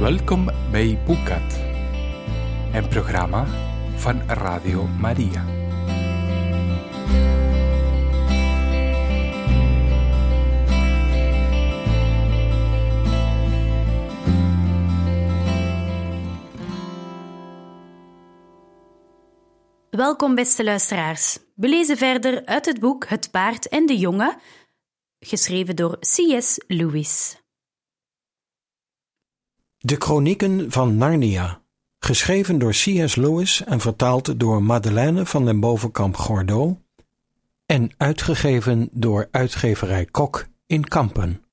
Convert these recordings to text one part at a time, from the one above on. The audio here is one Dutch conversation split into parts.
Welkom bij Boekat, een programma van Radio Maria. Welkom, beste luisteraars. We lezen verder uit het boek Het Paard en de Jongen, geschreven door C.S. Lewis. De Chronieken van Narnia, geschreven door C.S. Lewis en vertaald door Madeleine van den Bovenkamp Gordeau en uitgegeven door uitgeverij Kok in Kampen.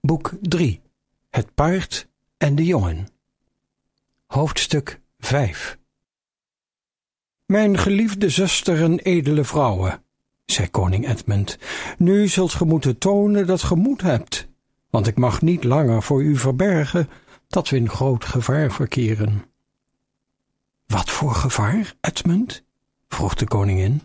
Boek 3 Het Paard en de Jongen. Hoofdstuk 5 Mijn geliefde zuster en edele vrouwen, zei koning Edmund, nu zult ge moeten tonen dat ge moed hebt, want ik mag niet langer voor u verbergen dat we in groot gevaar verkeren. Wat voor gevaar, Edmund? vroeg de koningin.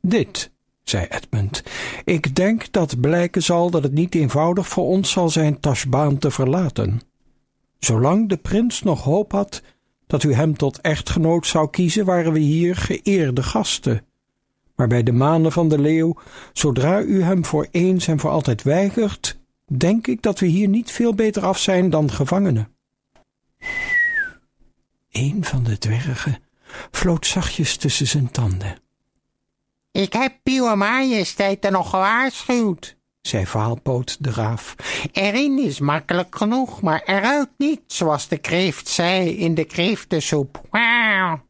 Dit, zei Edmund. Ik denk dat blijken zal dat het niet eenvoudig voor ons zal zijn Tashbaan te verlaten. Zolang de prins nog hoop had dat u hem tot echtgenoot zou kiezen, waren we hier geëerde gasten. Maar bij de manen van de leeuw, zodra u hem voor eens en voor altijd weigert, denk ik dat we hier niet veel beter af zijn dan gevangenen. Een van de dwergen floot zachtjes tussen zijn tanden. Ik heb uw majesteit er nog gewaarschuwd, zei Vaalpoot de raaf. Erin is makkelijk genoeg, maar eruit niet, zoals de kreeft zei in de kreeftensoep. Wauw.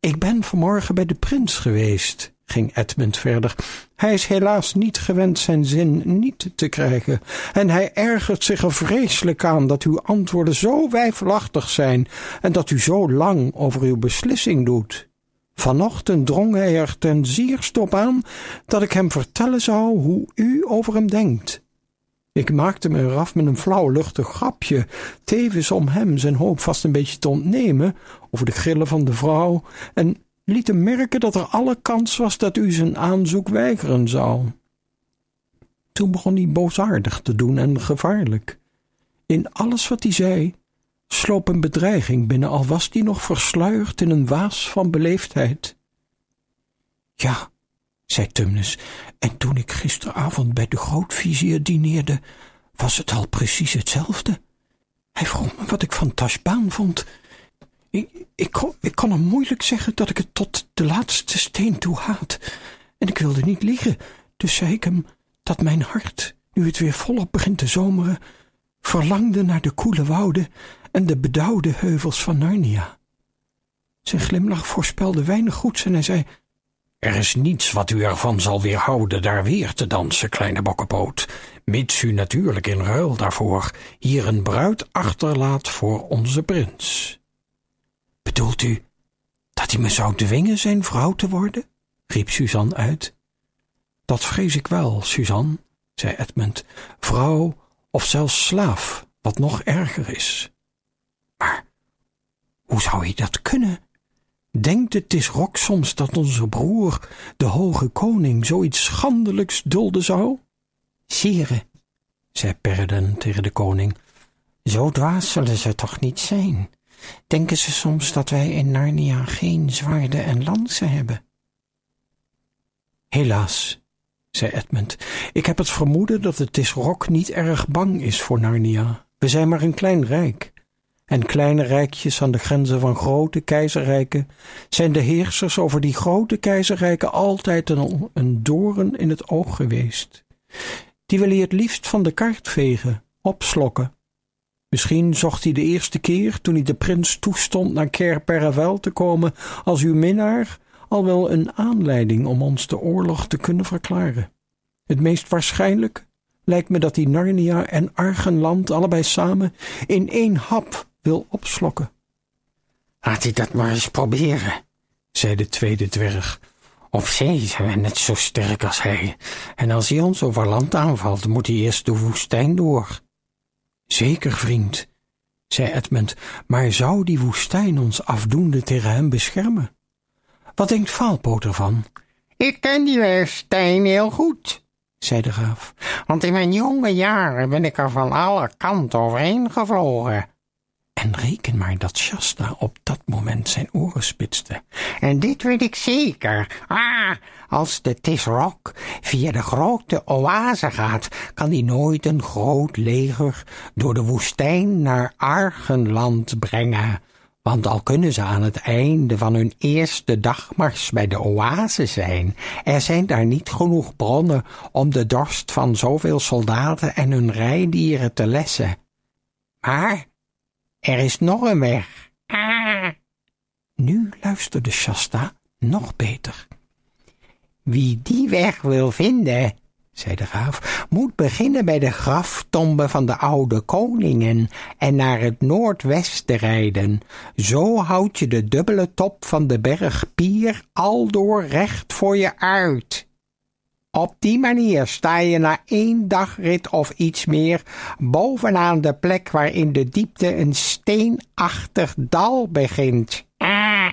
Ik ben vanmorgen bij de prins geweest, ging Edmund verder. Hij is helaas niet gewend zijn zin niet te krijgen, en hij ergert zich er vreselijk aan dat uw antwoorden zo wijfelachtig zijn en dat u zo lang over uw beslissing doet. Vanochtend drong hij er ten zierst op aan dat ik hem vertellen zou hoe u over hem denkt. Ik maakte me eraf met een flauw luchtig grapje, tevens om hem zijn hoop vast een beetje te ontnemen over de grillen van de vrouw, en liet hem merken dat er alle kans was dat u zijn aanzoek weigeren zou. Toen begon hij boosaardig te doen en gevaarlijk. In alles wat hij zei, sloop een bedreiging binnen, al was die nog versluierd in een waas van beleefdheid. Ja, zei Tumnus, en toen ik gisteravond bij de grootvizier dineerde, was het al precies hetzelfde. Hij vroeg me wat ik van Tashbaan vond. Ik, ik, kon, ik kon hem moeilijk zeggen dat ik het tot de laatste steen toe haat. En ik wilde niet liegen, dus zei ik hem dat mijn hart, nu het weer volop begint te zomeren, verlangde naar de koele wouden en de bedauwde heuvels van Narnia. Zijn glimlach voorspelde weinig goeds en hij zei: Er is niets wat u ervan zal weerhouden daar weer te dansen, kleine bokkenpoot, mits u natuurlijk in ruil daarvoor hier een bruid achterlaat voor onze prins. Bedoelt u dat hij me zou dwingen zijn vrouw te worden? riep Suzanne uit. Dat vrees ik wel, Suzanne, zei Edmund, vrouw of zelfs slaaf, wat nog erger is. Maar hoe zou hij dat kunnen? Denkt het is rok soms dat onze broer, de hoge koning, zoiets schandelijks dulden zou? Sire, zei Perden tegen de koning, zo dwaas zullen ze toch niet zijn? Denken ze soms dat wij in Narnia geen zwaarden en lansen hebben? Helaas, zei Edmund, ik heb het vermoeden dat het Tisrok niet erg bang is voor Narnia. We zijn maar een klein rijk. En kleine rijkjes aan de grenzen van grote keizerrijken zijn de heersers over die grote keizerrijken altijd een, een doorn in het oog geweest. Die wil hij het liefst van de kaart vegen, opslokken. Misschien zocht hij de eerste keer, toen hij de prins toestond naar Kerperavel te komen als uw minnaar, al wel een aanleiding om ons de oorlog te kunnen verklaren. Het meest waarschijnlijk lijkt me dat hij Narnia en Argenland allebei samen in één hap wil opslokken. Laat hij dat maar eens proberen, zei de tweede dwerg. Op zee zijn we net zo sterk als hij, en als hij ons over land aanvalt, moet hij eerst de woestijn door. Zeker, vriend, zei Edmund, maar zou die woestijn ons afdoende tegen hem beschermen? Wat denkt Vaalpoot ervan? Ik ken die woestijn heel goed, zei de graaf, want in mijn jonge jaren ben ik er van alle kanten overheen gevlogen. En reken maar dat Shasta op dat moment zijn oren spitste. En dit weet ik zeker. Ah, als de Tisrock via de grote oase gaat, kan hij nooit een groot leger door de woestijn naar Argenland brengen. Want al kunnen ze aan het einde van hun eerste dagmars bij de oase zijn, er zijn daar niet genoeg bronnen om de dorst van zoveel soldaten en hun rijdieren te lessen. Maar er is nog een weg. Ah. Nu luisterde Shasta nog beter. Wie die weg wil vinden, zei de graaf, moet beginnen bij de graftombe van de oude koningen en naar het noordwesten rijden. Zo houd je de dubbele top van de berg Pier aldoor recht voor je uit. Op die manier sta je na één dagrit of iets meer bovenaan de plek waar in de diepte een steenachtig dal begint. Ah.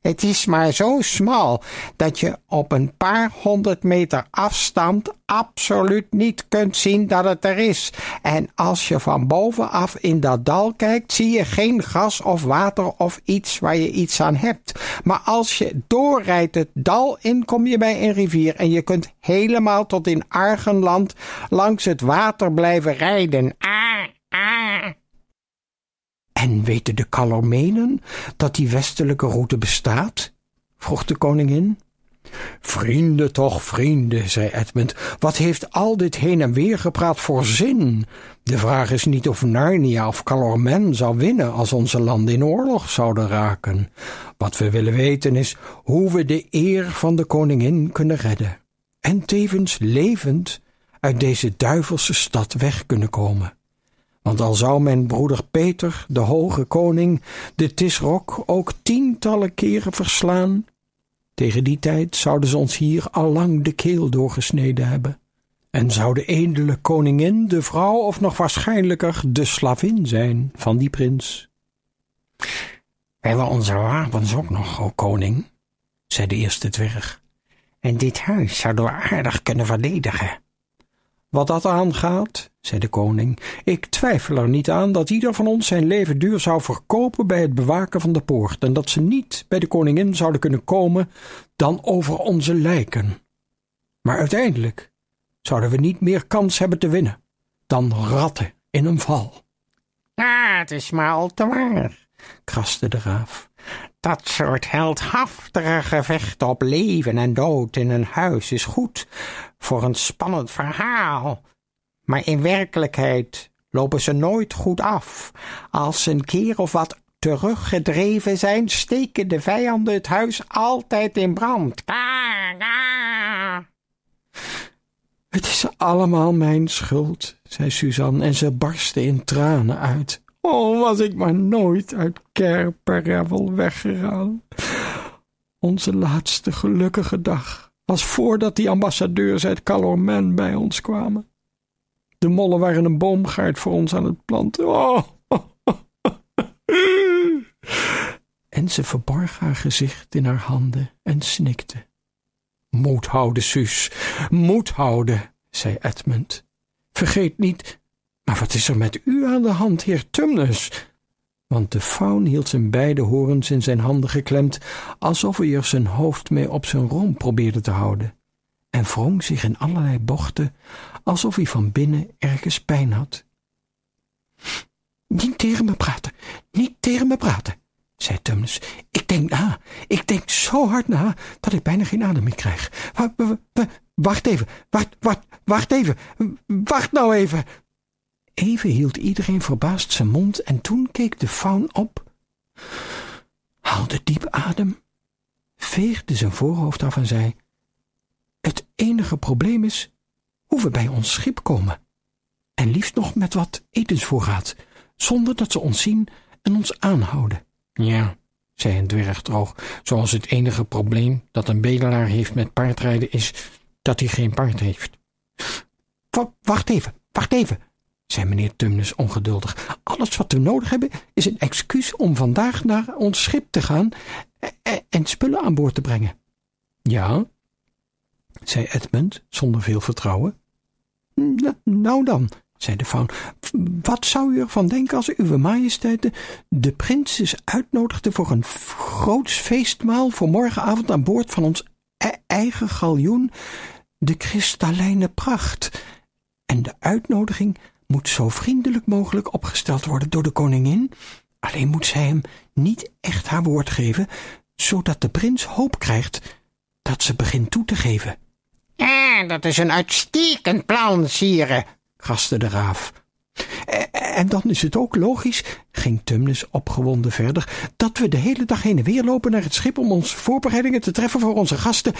Het is maar zo smal dat je op een paar honderd meter afstand absoluut niet kunt zien dat het er is. En als je van bovenaf in dat dal kijkt, zie je geen gas of water of iets waar je iets aan hebt. Maar als je doorrijdt het dal in, kom je bij een rivier en je kunt helemaal tot in Argenland langs het water blijven rijden. Ah, ah. En weten de Calormenen dat die westelijke route bestaat? vroeg de koningin. Vrienden toch, vrienden, zei Edmund, wat heeft al dit heen en weer gepraat voor zin? De vraag is niet of Narnia of Calormen zou winnen als onze landen in oorlog zouden raken. Wat we willen weten is hoe we de eer van de koningin kunnen redden. En tevens levend uit deze duivelse stad weg kunnen komen. Want al zou mijn broeder Peter, de hoge koning, de Tisrok ook tientallen keren verslaan, tegen die tijd zouden ze ons hier allang de keel doorgesneden hebben. En zou de edele koningin de vrouw of nog waarschijnlijker de slavin zijn van die prins. Hebben onze wapens ook nog, o koning, zei de eerste dwerg. En dit huis zouden we aardig kunnen verdedigen. Wat dat aangaat, zei de koning, ik twijfel er niet aan dat ieder van ons zijn leven duur zou verkopen bij het bewaken van de poort en dat ze niet bij de koningin zouden kunnen komen dan over onze lijken. Maar uiteindelijk zouden we niet meer kans hebben te winnen dan ratten in een val. Ja, het is maar al te waar, kraste de raaf. Dat soort heldhaftige gevechten op leven en dood in een huis is goed voor een spannend verhaal. Maar in werkelijkheid lopen ze nooit goed af. Als ze een keer of wat teruggedreven zijn, steken de vijanden het huis altijd in brand. Het is allemaal mijn schuld, zei Suzanne, en ze barstte in tranen uit. Oh, was ik maar nooit uit Kerperevel weggegaan. Onze laatste gelukkige dag was voordat die ambassadeurs uit Calormen bij ons kwamen. De mollen waren een boomgaard voor ons aan het planten. Oh. En ze verborg haar gezicht in haar handen en snikte. Moed houden, Suus, moed houden, zei Edmund. Vergeet niet maar wat is er met u aan de hand, heer Tumnus? Want de faun hield zijn beide horens in zijn handen geklemd, alsof hij er zijn hoofd mee op zijn romp probeerde te houden, en wrong zich in allerlei bochten, alsof hij van binnen ergens pijn had. Niet tegen me praten, niet tegen me praten, zei Tumnus. Ik denk na, ik denk zo hard na, dat ik bijna geen adem meer krijg. Wacht even, wacht, wacht, wacht even, wacht nou even, Even hield iedereen verbaasd zijn mond en toen keek de faun op, haalde diep adem, veegde zijn voorhoofd af en zei: Het enige probleem is hoe we bij ons schip komen. En liefst nog met wat etensvoorraad, zonder dat ze ons zien en ons aanhouden. Ja, zei een dwerg droog, zoals het enige probleem dat een bedelaar heeft met paardrijden is dat hij geen paard heeft. wacht even, wacht even, zei meneer Tumnus ongeduldig. Alles wat we nodig hebben is een excuus om vandaag naar ons schip te gaan en spullen aan boord te brengen. Ja, zei Edmund zonder veel vertrouwen. Nou dan, zei de faun, wat zou u ervan denken als uw majesteit de, de prinses uitnodigde voor een groots feestmaal voor morgenavond aan boord van ons e-, eigen galjoen, de kristallijne pracht. En de uitnodiging moet zo vriendelijk mogelijk opgesteld worden door de koningin. Alleen moet zij hem niet echt haar woord geven, zodat de prins hoop krijgt dat ze begint toe te geven. Ah, dat is een uitstekend plan, sire, kraste de raaf. En dan is het ook logisch, ging Tumnus opgewonden verder, dat we de hele dag heen en weer lopen naar het schip om onze voorbereidingen te treffen voor onze gasten.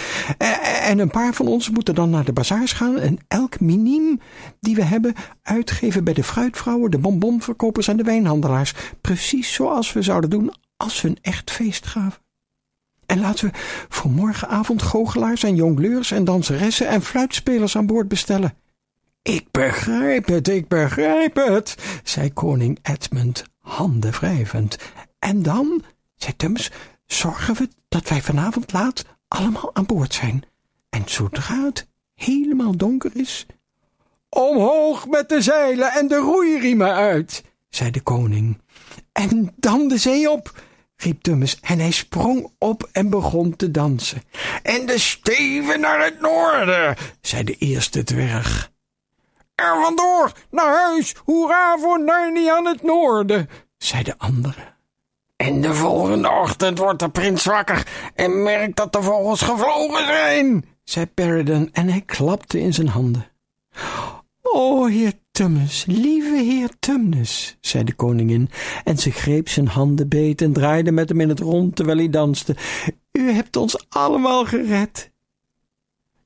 En een paar van ons moeten dan naar de bazaars gaan en elk miniem die we hebben uitgeven bij de fruitvrouwen, de bonbonverkopers en de wijnhandelaars. Precies zoals we zouden doen als we een echt feest gaven. En laten we voor morgenavond goochelaars en jongleurs en danseressen en fluitspelers aan boord bestellen. Ik begrijp het, ik begrijp het, zei koning Edmund, handen wrijvend. En dan, zei Tums, zorgen we dat wij vanavond laat allemaal aan boord zijn. En zodra het helemaal donker is, omhoog met de zeilen en de roeiriemen uit, zei de koning. En dan de zee op, riep Tummes, en hij sprong op en begon te dansen. En de steven naar het noorden, zei de eerste dwerg. Er vandoor, naar huis, hoera voor Narnia aan het noorden, zei de andere. En de volgende ochtend wordt de prins wakker en merkt dat de vogels gevlogen zijn, zei Peridon en hij klapte in zijn handen. O, heer Tumnus, lieve heer Tumnus, zei de koningin, en ze greep zijn handen beet en draaide met hem in het rond terwijl hij danste. U hebt ons allemaal gered.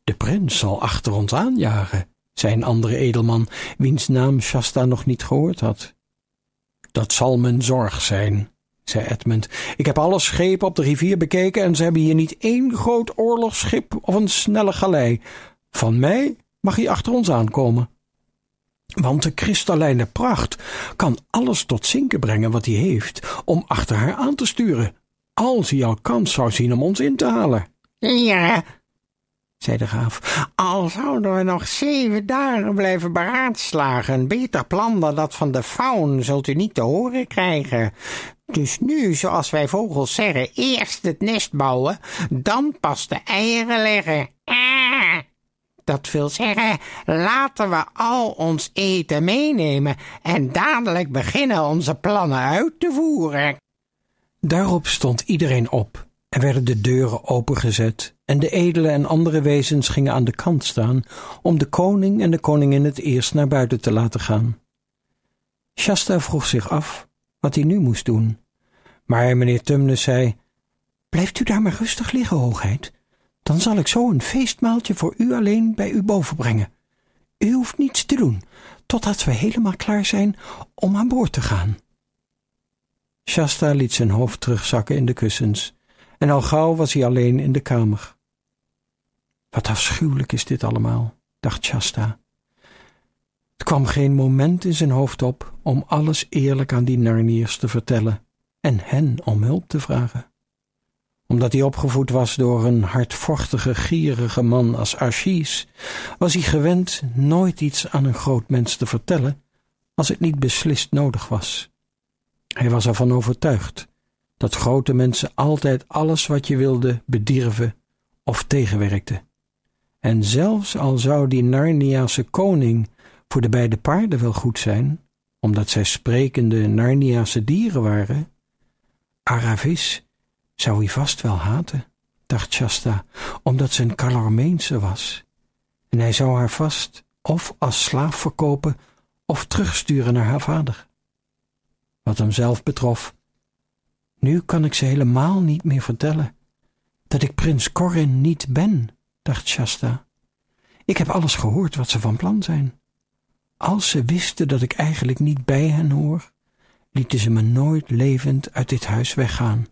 De prins zal achter ons aanjagen, zei een andere edelman, wiens naam Shasta nog niet gehoord had. Dat zal mijn zorg zijn, zei Edmund. Ik heb alle schepen op de rivier bekeken en ze hebben hier niet één groot oorlogsschip of een snelle galei. Van mij mag hij achter ons aankomen. Want de kristallijne pracht kan alles tot zinken brengen wat hij heeft om achter haar aan te sturen, als hij al kans zou zien om ons in te halen. Ja, zei de graaf, al zouden we nog zeven dagen blijven beraadslagen, beter plan dan dat van de faun zult u niet te horen krijgen. Dus nu, zoals wij vogels zeggen, eerst het nest bouwen, dan pas de eieren leggen. Ah, dat wil zeggen, laten we al ons eten meenemen en dadelijk beginnen onze plannen uit te voeren. Daarop stond iedereen op er werden de deuren opengezet en de edele en andere wezens gingen aan de kant staan om de koning en de koningin het eerst naar buiten te laten gaan. Shasta vroeg zich af wat hij nu moest doen, maar meneer Tumnus zei, Blijft u daar maar rustig liggen, hoogheid. Dan zal ik zo een feestmaaltje voor u alleen bij u boven brengen. U hoeft niets te doen, totdat we helemaal klaar zijn om aan boord te gaan. Shasta liet zijn hoofd terugzakken in de kussens en al gauw was hij alleen in de kamer. Wat afschuwelijk is dit allemaal, dacht Shasta. Het kwam geen moment in zijn hoofd op om alles eerlijk aan die Narniers te vertellen en hen om hulp te vragen. Omdat hij opgevoed was door een hardvochtige, gierige man als Archis, was hij gewend nooit iets aan een groot mens te vertellen als het niet beslist nodig was. Hij was ervan overtuigd dat grote mensen altijd alles wat je wilde bedierven of tegenwerkten. En zelfs al zou die Narniaanse koning voor de beide paarden wel goed zijn, omdat zij sprekende Narniaanse dieren waren, Aravis zou hij vast wel haten, dacht Shasta, omdat ze een Calormeense was. En hij zou haar vast of als slaaf verkopen of terugsturen naar haar vader. Wat hem zelf betrof, nu kan ik ze helemaal niet meer vertellen. Dat ik prins Corin niet ben, dacht Shasta. Ik heb alles gehoord wat ze van plan zijn. Als ze wisten dat ik eigenlijk niet bij hen hoor, lieten ze me nooit levend uit dit huis weggaan.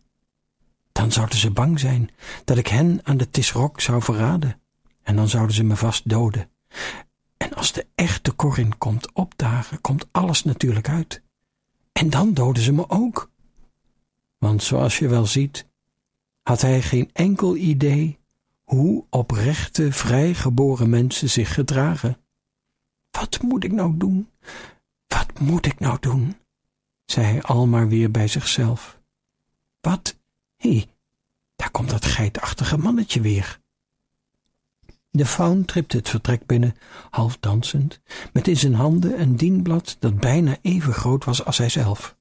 Dan zouden ze bang zijn dat ik hen aan de Tisrok zou verraden, en dan zouden ze me vast doden. En als de echte Corin komt opdagen, komt alles natuurlijk uit. En dan doden ze me ook want zoals je wel ziet, had hij geen enkel idee hoe oprechte, vrijgeboren mensen zich gedragen. Wat moet ik nou doen? Wat moet ik nou doen? zei hij al maar weer bij zichzelf. Wat? Hé, hey, daar komt dat geitachtige mannetje weer. De faun tripte het vertrek binnen, half dansend, met in zijn handen een dienblad dat bijna even groot was als hij zelf.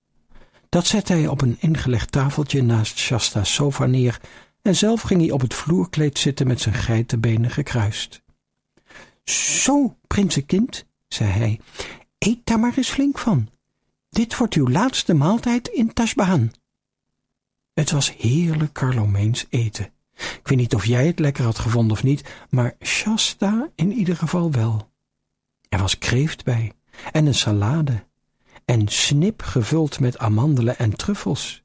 Dat zette hij op een ingelegd tafeltje naast Shasta's sofa neer en zelf ging hij op het vloerkleed zitten met zijn geitenbenen gekruist. Zo, prinsenkind, zei hij, eet daar maar eens flink van. Dit wordt uw laatste maaltijd in Tashbaan. Het was heerlijk Carlomeens eten. Ik weet niet of jij het lekker had gevonden of niet, maar Shasta in ieder geval wel. Er was kreeft bij en een salade en snip gevuld met amandelen en truffels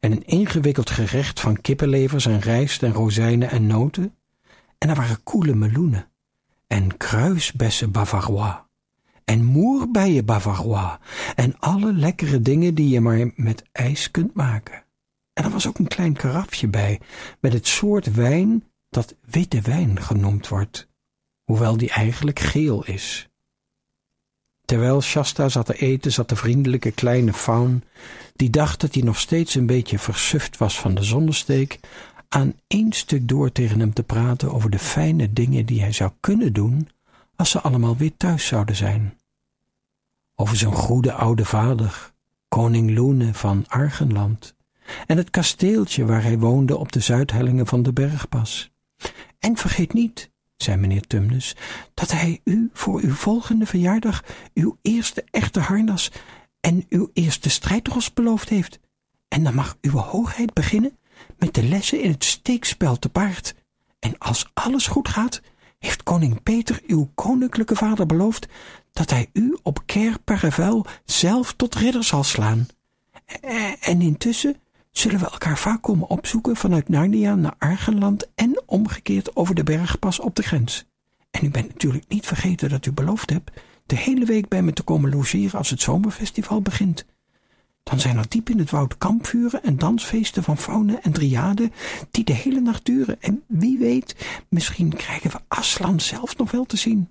en een ingewikkeld gerecht van kippenlevers en rijst en rozijnen en noten. En er waren koele meloenen. En kruisbessen bavarois. En moerbeien bavarois. En alle lekkere dingen die je maar met ijs kunt maken. En er was ook een klein karafje bij, met het soort wijn dat witte wijn genoemd wordt, hoewel die eigenlijk geel is. Terwijl Shasta zat te eten, zat de vriendelijke kleine faun, die dacht dat hij nog steeds een beetje versuft was van de zonnesteek, aan één stuk door tegen hem te praten over de fijne dingen die hij zou kunnen doen als ze allemaal weer thuis zouden zijn. Over zijn goede oude vader, koning Loene van Argenland, en het kasteeltje waar hij woonde op de zuidhellingen van de bergpas. En vergeet niet, zei meneer Tumnus, dat hij u voor uw volgende verjaardag uw eerste echte harnas en uw eerste strijdros beloofd heeft. En dan mag uw hoogheid beginnen met de lessen in het steekspel te paard. En als alles goed gaat, heeft koning Peter uw koninklijke vader beloofd dat hij u op Kerparavel zelf tot ridder zal slaan. En intussen zullen we elkaar vaak komen opzoeken vanuit Narnia naar Argenland en omgekeerd over de bergpas op de grens. En u bent natuurlijk niet vergeten dat u beloofd hebt de hele week bij me te komen logeren als het zomerfestival begint. Dan zijn er diep in het woud kampvuren en dansfeesten van fauna en driade die de hele nacht duren. En wie weet, misschien krijgen we Aslan zelf nog wel te zien.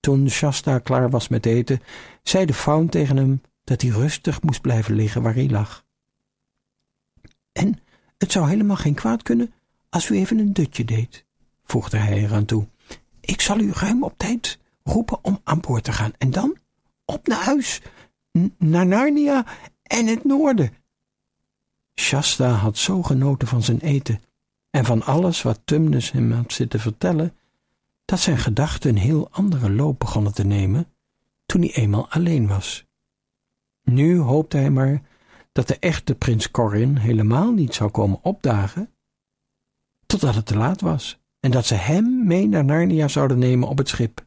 Toen Shasta klaar was met eten, zei de faun tegen hem dat hij rustig moest blijven liggen waar hij lag. En het zou helemaal geen kwaad kunnen als u even een dutje deed, voegde hij eraan toe. Ik zal u ruim op tijd roepen om aan boord te gaan en dan op naar huis, naar Narnia en het noorden. Shasta had zo genoten van zijn eten en van alles wat Tumnus hem had zitten vertellen, dat zijn gedachten een heel andere loop begonnen te nemen toen hij eenmaal alleen was. Nu hoopte hij maar dat de echte prins Corin helemaal niet zou komen opdagen, totdat het te laat was en dat ze hem mee naar Narnia zouden nemen op het schip.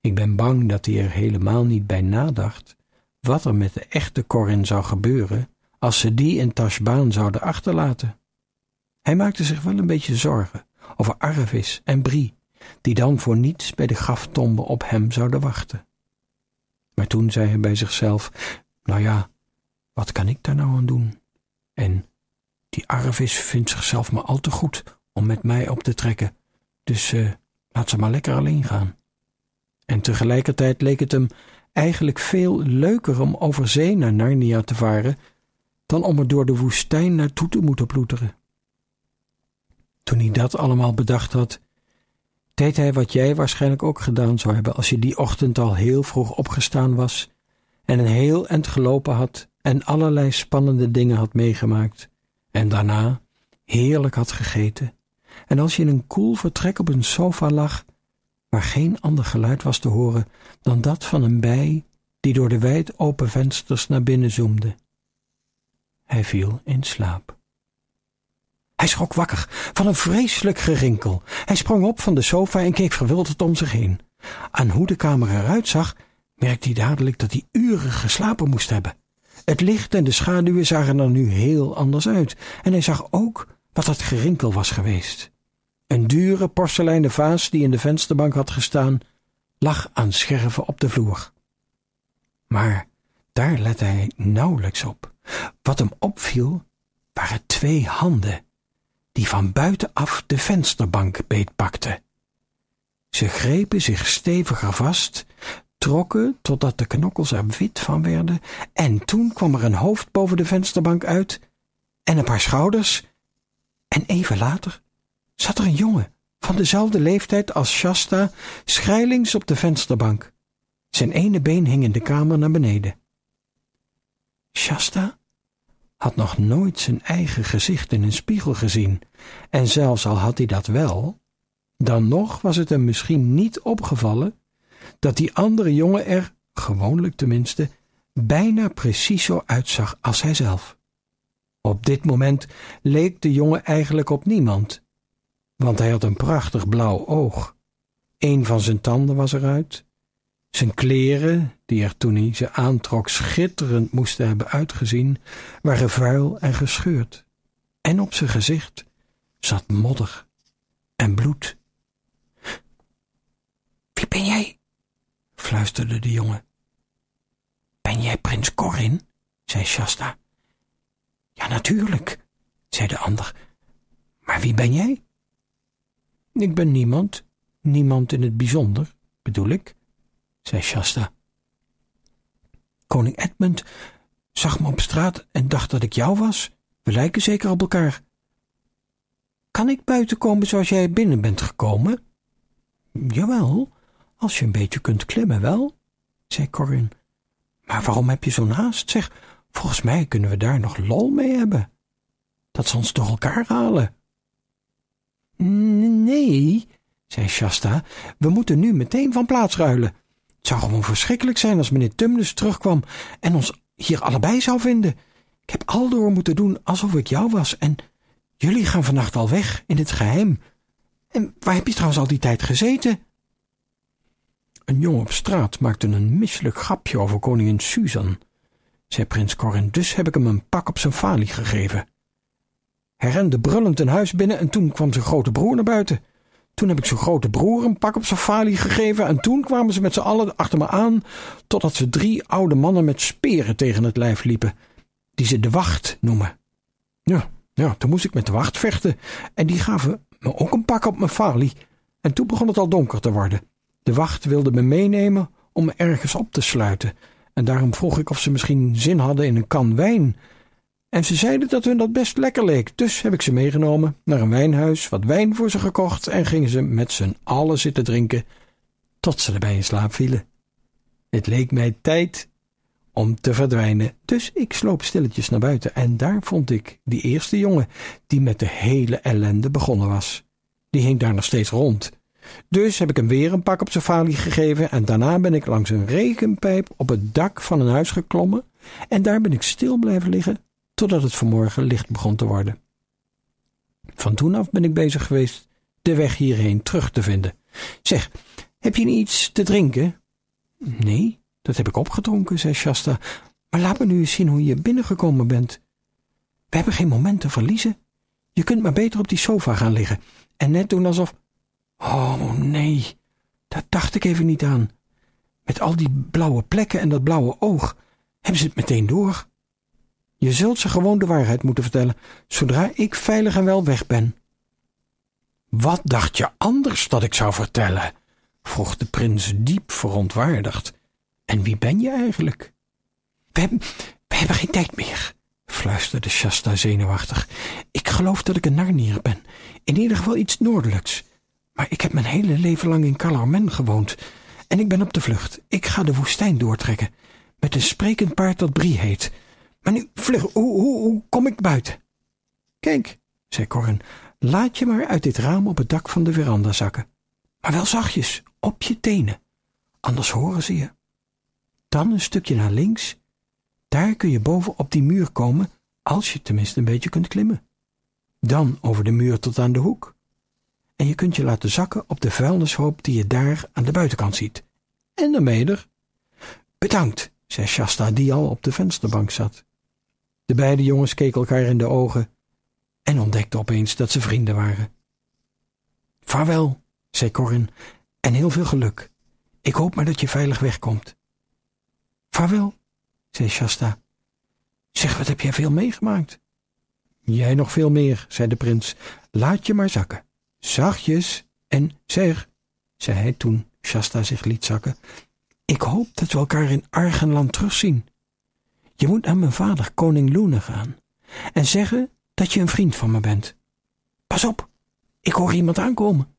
Ik ben bang dat hij er helemaal niet bij nadacht wat er met de echte Corin zou gebeuren als ze die in Tashbaan zouden achterlaten. Hij maakte zich wel een beetje zorgen over Arvis en Brie, die dan voor niets bij de graftombe op hem zouden wachten. Maar toen zei hij bij zichzelf: Nou ja, wat kan ik daar nou aan doen? En die Arvis vindt zichzelf maar al te goed om met mij op te trekken, dus uh, laat ze maar lekker alleen gaan. En tegelijkertijd leek het hem eigenlijk veel leuker om over zee naar Narnia te varen dan om er door de woestijn naartoe te moeten ploeteren. Toen hij dat allemaal bedacht had, deed hij wat jij waarschijnlijk ook gedaan zou hebben als je die ochtend al heel vroeg opgestaan was en een heel eind gelopen had en allerlei spannende dingen had meegemaakt en daarna heerlijk had gegeten en als je in een koel vertrek op een sofa lag waar geen ander geluid was te horen dan dat van een bij die door de wijd open vensters naar binnen zoemde. Hij viel in slaap. Hij schrok wakker van een vreselijk gerinkel. Hij sprong op van de sofa en keek verwilderd om zich heen. Aan hoe de kamer eruit zag, merkte hij dadelijk dat hij uren geslapen moest hebben. Het licht en de schaduwen zagen er nu heel anders uit, en hij zag ook wat dat gerinkel was geweest. Een dure porseleinen vaas die in de vensterbank had gestaan, lag aan scherven op de vloer. Maar daar lette hij nauwelijks op. Wat hem opviel, waren twee handen, die van buitenaf de vensterbank beetpakten. Ze grepen zich steviger vast, trokken totdat de knokkels er wit van werden, en toen kwam er een hoofd boven de vensterbank uit en een paar schouders, en even later zat er een jongen van dezelfde leeftijd als Shasta schrijlings op de vensterbank. Zijn ene been hing in de kamer naar beneden. Shasta had nog nooit zijn eigen gezicht in een spiegel gezien, en zelfs al had hij dat wel, dan nog was het hem misschien niet opgevallen dat die andere jongen er, gewoonlijk tenminste, bijna precies zo uitzag als hij zelf. Op dit moment leek de jongen eigenlijk op niemand, want hij had een prachtig blauw oog. Een van zijn tanden was eruit. Zijn kleren, die er toen hij ze aantrok schitterend moesten hebben uitgezien, waren vuil en gescheurd. En op zijn gezicht zat modder en bloed. Wie ben jij? Fluisterde de jongen. Ben jij prins Corin? zei Shasta. Ja, natuurlijk, zei de ander. Maar wie ben jij? Ik ben niemand, niemand in het bijzonder, bedoel ik, zei Shasta. Koning Edmund zag me op straat en dacht dat ik jou was. We lijken zeker op elkaar. Kan ik buiten komen zoals jij binnen bent gekomen? Jawel, als je een beetje kunt klimmen, wel, zei Corin. Maar waarom heb je zo'n haast? Zeg, volgens mij kunnen we daar nog lol mee hebben. Dat ze ons door elkaar halen. Nee, zei Shasta, we moeten nu meteen van plaats ruilen. Het zou gewoon verschrikkelijk zijn als meneer Tumnus terugkwam en ons hier allebei zou vinden. Ik heb aldoor moeten doen alsof ik jou was en jullie gaan vannacht al weg in het geheim. En waar heb je trouwens al die tijd gezeten? Een jongen op straat maakte een misselijk grapje over koningin Susan, zei prins Corin, dus heb ik hem een pak op zijn falie gegeven. Hij rende brullend een huis binnen en toen kwam zijn grote broer naar buiten. Toen heb ik zijn grote broer een pak op zijn falie gegeven en toen kwamen ze met z'n allen achter me aan, totdat ze drie oude mannen met speren tegen het lijf liepen, die ze de wacht noemen. Ja, ja, toen moest ik met de wacht vechten en die gaven me ook een pak op mijn falie. En toen begon het al donker te worden. De wacht wilde me meenemen om me ergens op te sluiten. En daarom vroeg ik of ze misschien zin hadden in een kan wijn. En ze zeiden dat hun dat best lekker leek. Dus heb ik ze meegenomen naar een wijnhuis, wat wijn voor ze gekocht en gingen ze met z'n allen zitten drinken tot ze erbij in slaap vielen. Het leek mij tijd om te verdwijnen, dus ik sloop stilletjes naar buiten en daar vond ik die eerste jongen die met de hele ellende begonnen was. Die hing daar nog steeds rond dus heb ik hem weer een pak op zijn falie gegeven en daarna ben ik langs een regenpijp op het dak van een huis geklommen en daar ben ik stil blijven liggen totdat het vanmorgen licht begon te worden. Van toen af ben ik bezig geweest de weg hierheen terug te vinden. Zeg, heb je iets te drinken? Nee, dat heb ik opgedronken, zei Shasta. Maar laat me nu eens zien hoe je binnengekomen bent. We hebben geen moment te verliezen. Je kunt maar beter op die sofa gaan liggen en net doen alsof. Oh nee, daar dacht ik even niet aan. Met al die blauwe plekken en dat blauwe oog hebben ze het meteen door. Je zult ze gewoon de waarheid moeten vertellen, zodra ik veilig en wel weg ben. Wat dacht je anders dat ik zou vertellen? vroeg de prins diep verontwaardigd. En wie ben je eigenlijk? We hebben, we hebben geen tijd meer, fluisterde Shasta zenuwachtig. Ik geloof dat ik een narnier ben, in ieder geval iets noordelijks. Maar ik heb mijn hele leven lang in Calarmen gewoond. En ik ben op de vlucht. Ik ga de woestijn doortrekken. Met een sprekend paard dat Brie heet. Maar nu, vlug, hoe, hoe, kom ik buiten? Kijk, zei Corin, laat je maar uit dit raam op het dak van de veranda zakken. Maar wel zachtjes, op je tenen. Anders horen ze je. Dan een stukje naar links. Daar kun je boven op die muur komen, als je tenminste een beetje kunt klimmen. Dan over de muur tot aan de hoek en je kunt je laten zakken op de vuilnishoop die je daar aan de buitenkant ziet. En dan ben er. Bedankt, zei Shasta, die al op de vensterbank zat. De beide jongens keken elkaar in de ogen en ontdekten opeens dat ze vrienden waren. Vaarwel, zei Corin, en heel veel geluk. Ik hoop maar dat je veilig wegkomt. Vaarwel, zei Shasta. Zeg, wat heb jij veel meegemaakt? Jij nog veel meer, zei de prins. Laat je maar zakken zachtjes en zeg, zei hij toen Shasta zich liet zakken. Ik hoop dat we elkaar in Argenland terugzien. Je moet naar mijn vader, koning Loene, gaan en zeggen dat je een vriend van me bent. Pas op, ik hoor iemand aankomen.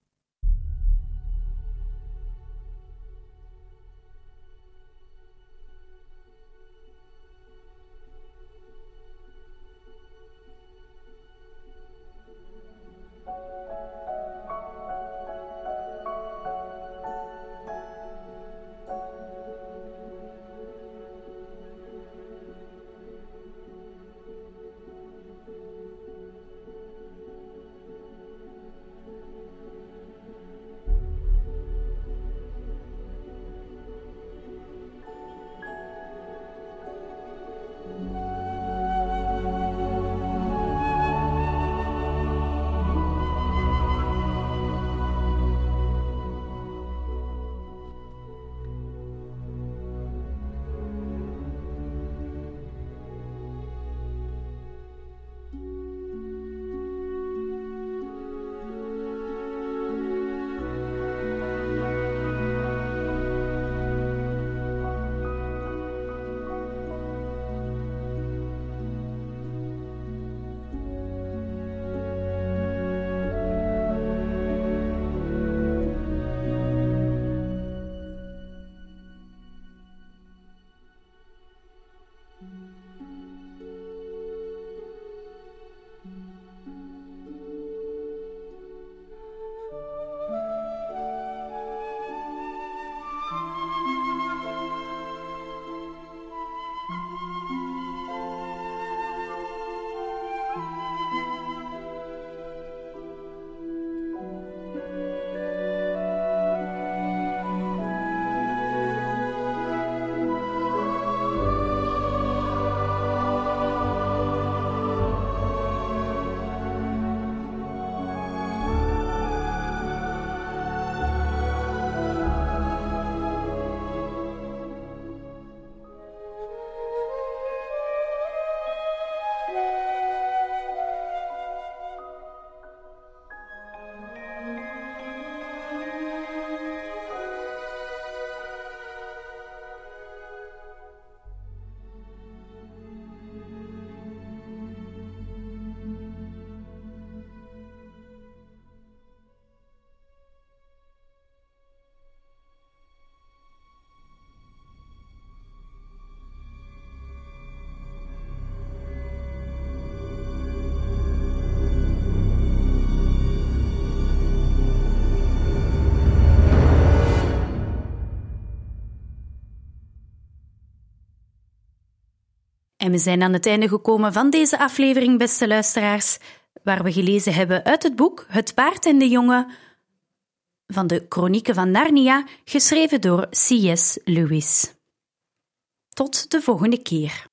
We zijn aan het einde gekomen van deze aflevering, beste luisteraars, waar we gelezen hebben uit het boek Het paard en de jongen van de Chronieken van Narnia, geschreven door C.S. Lewis. Tot de volgende keer.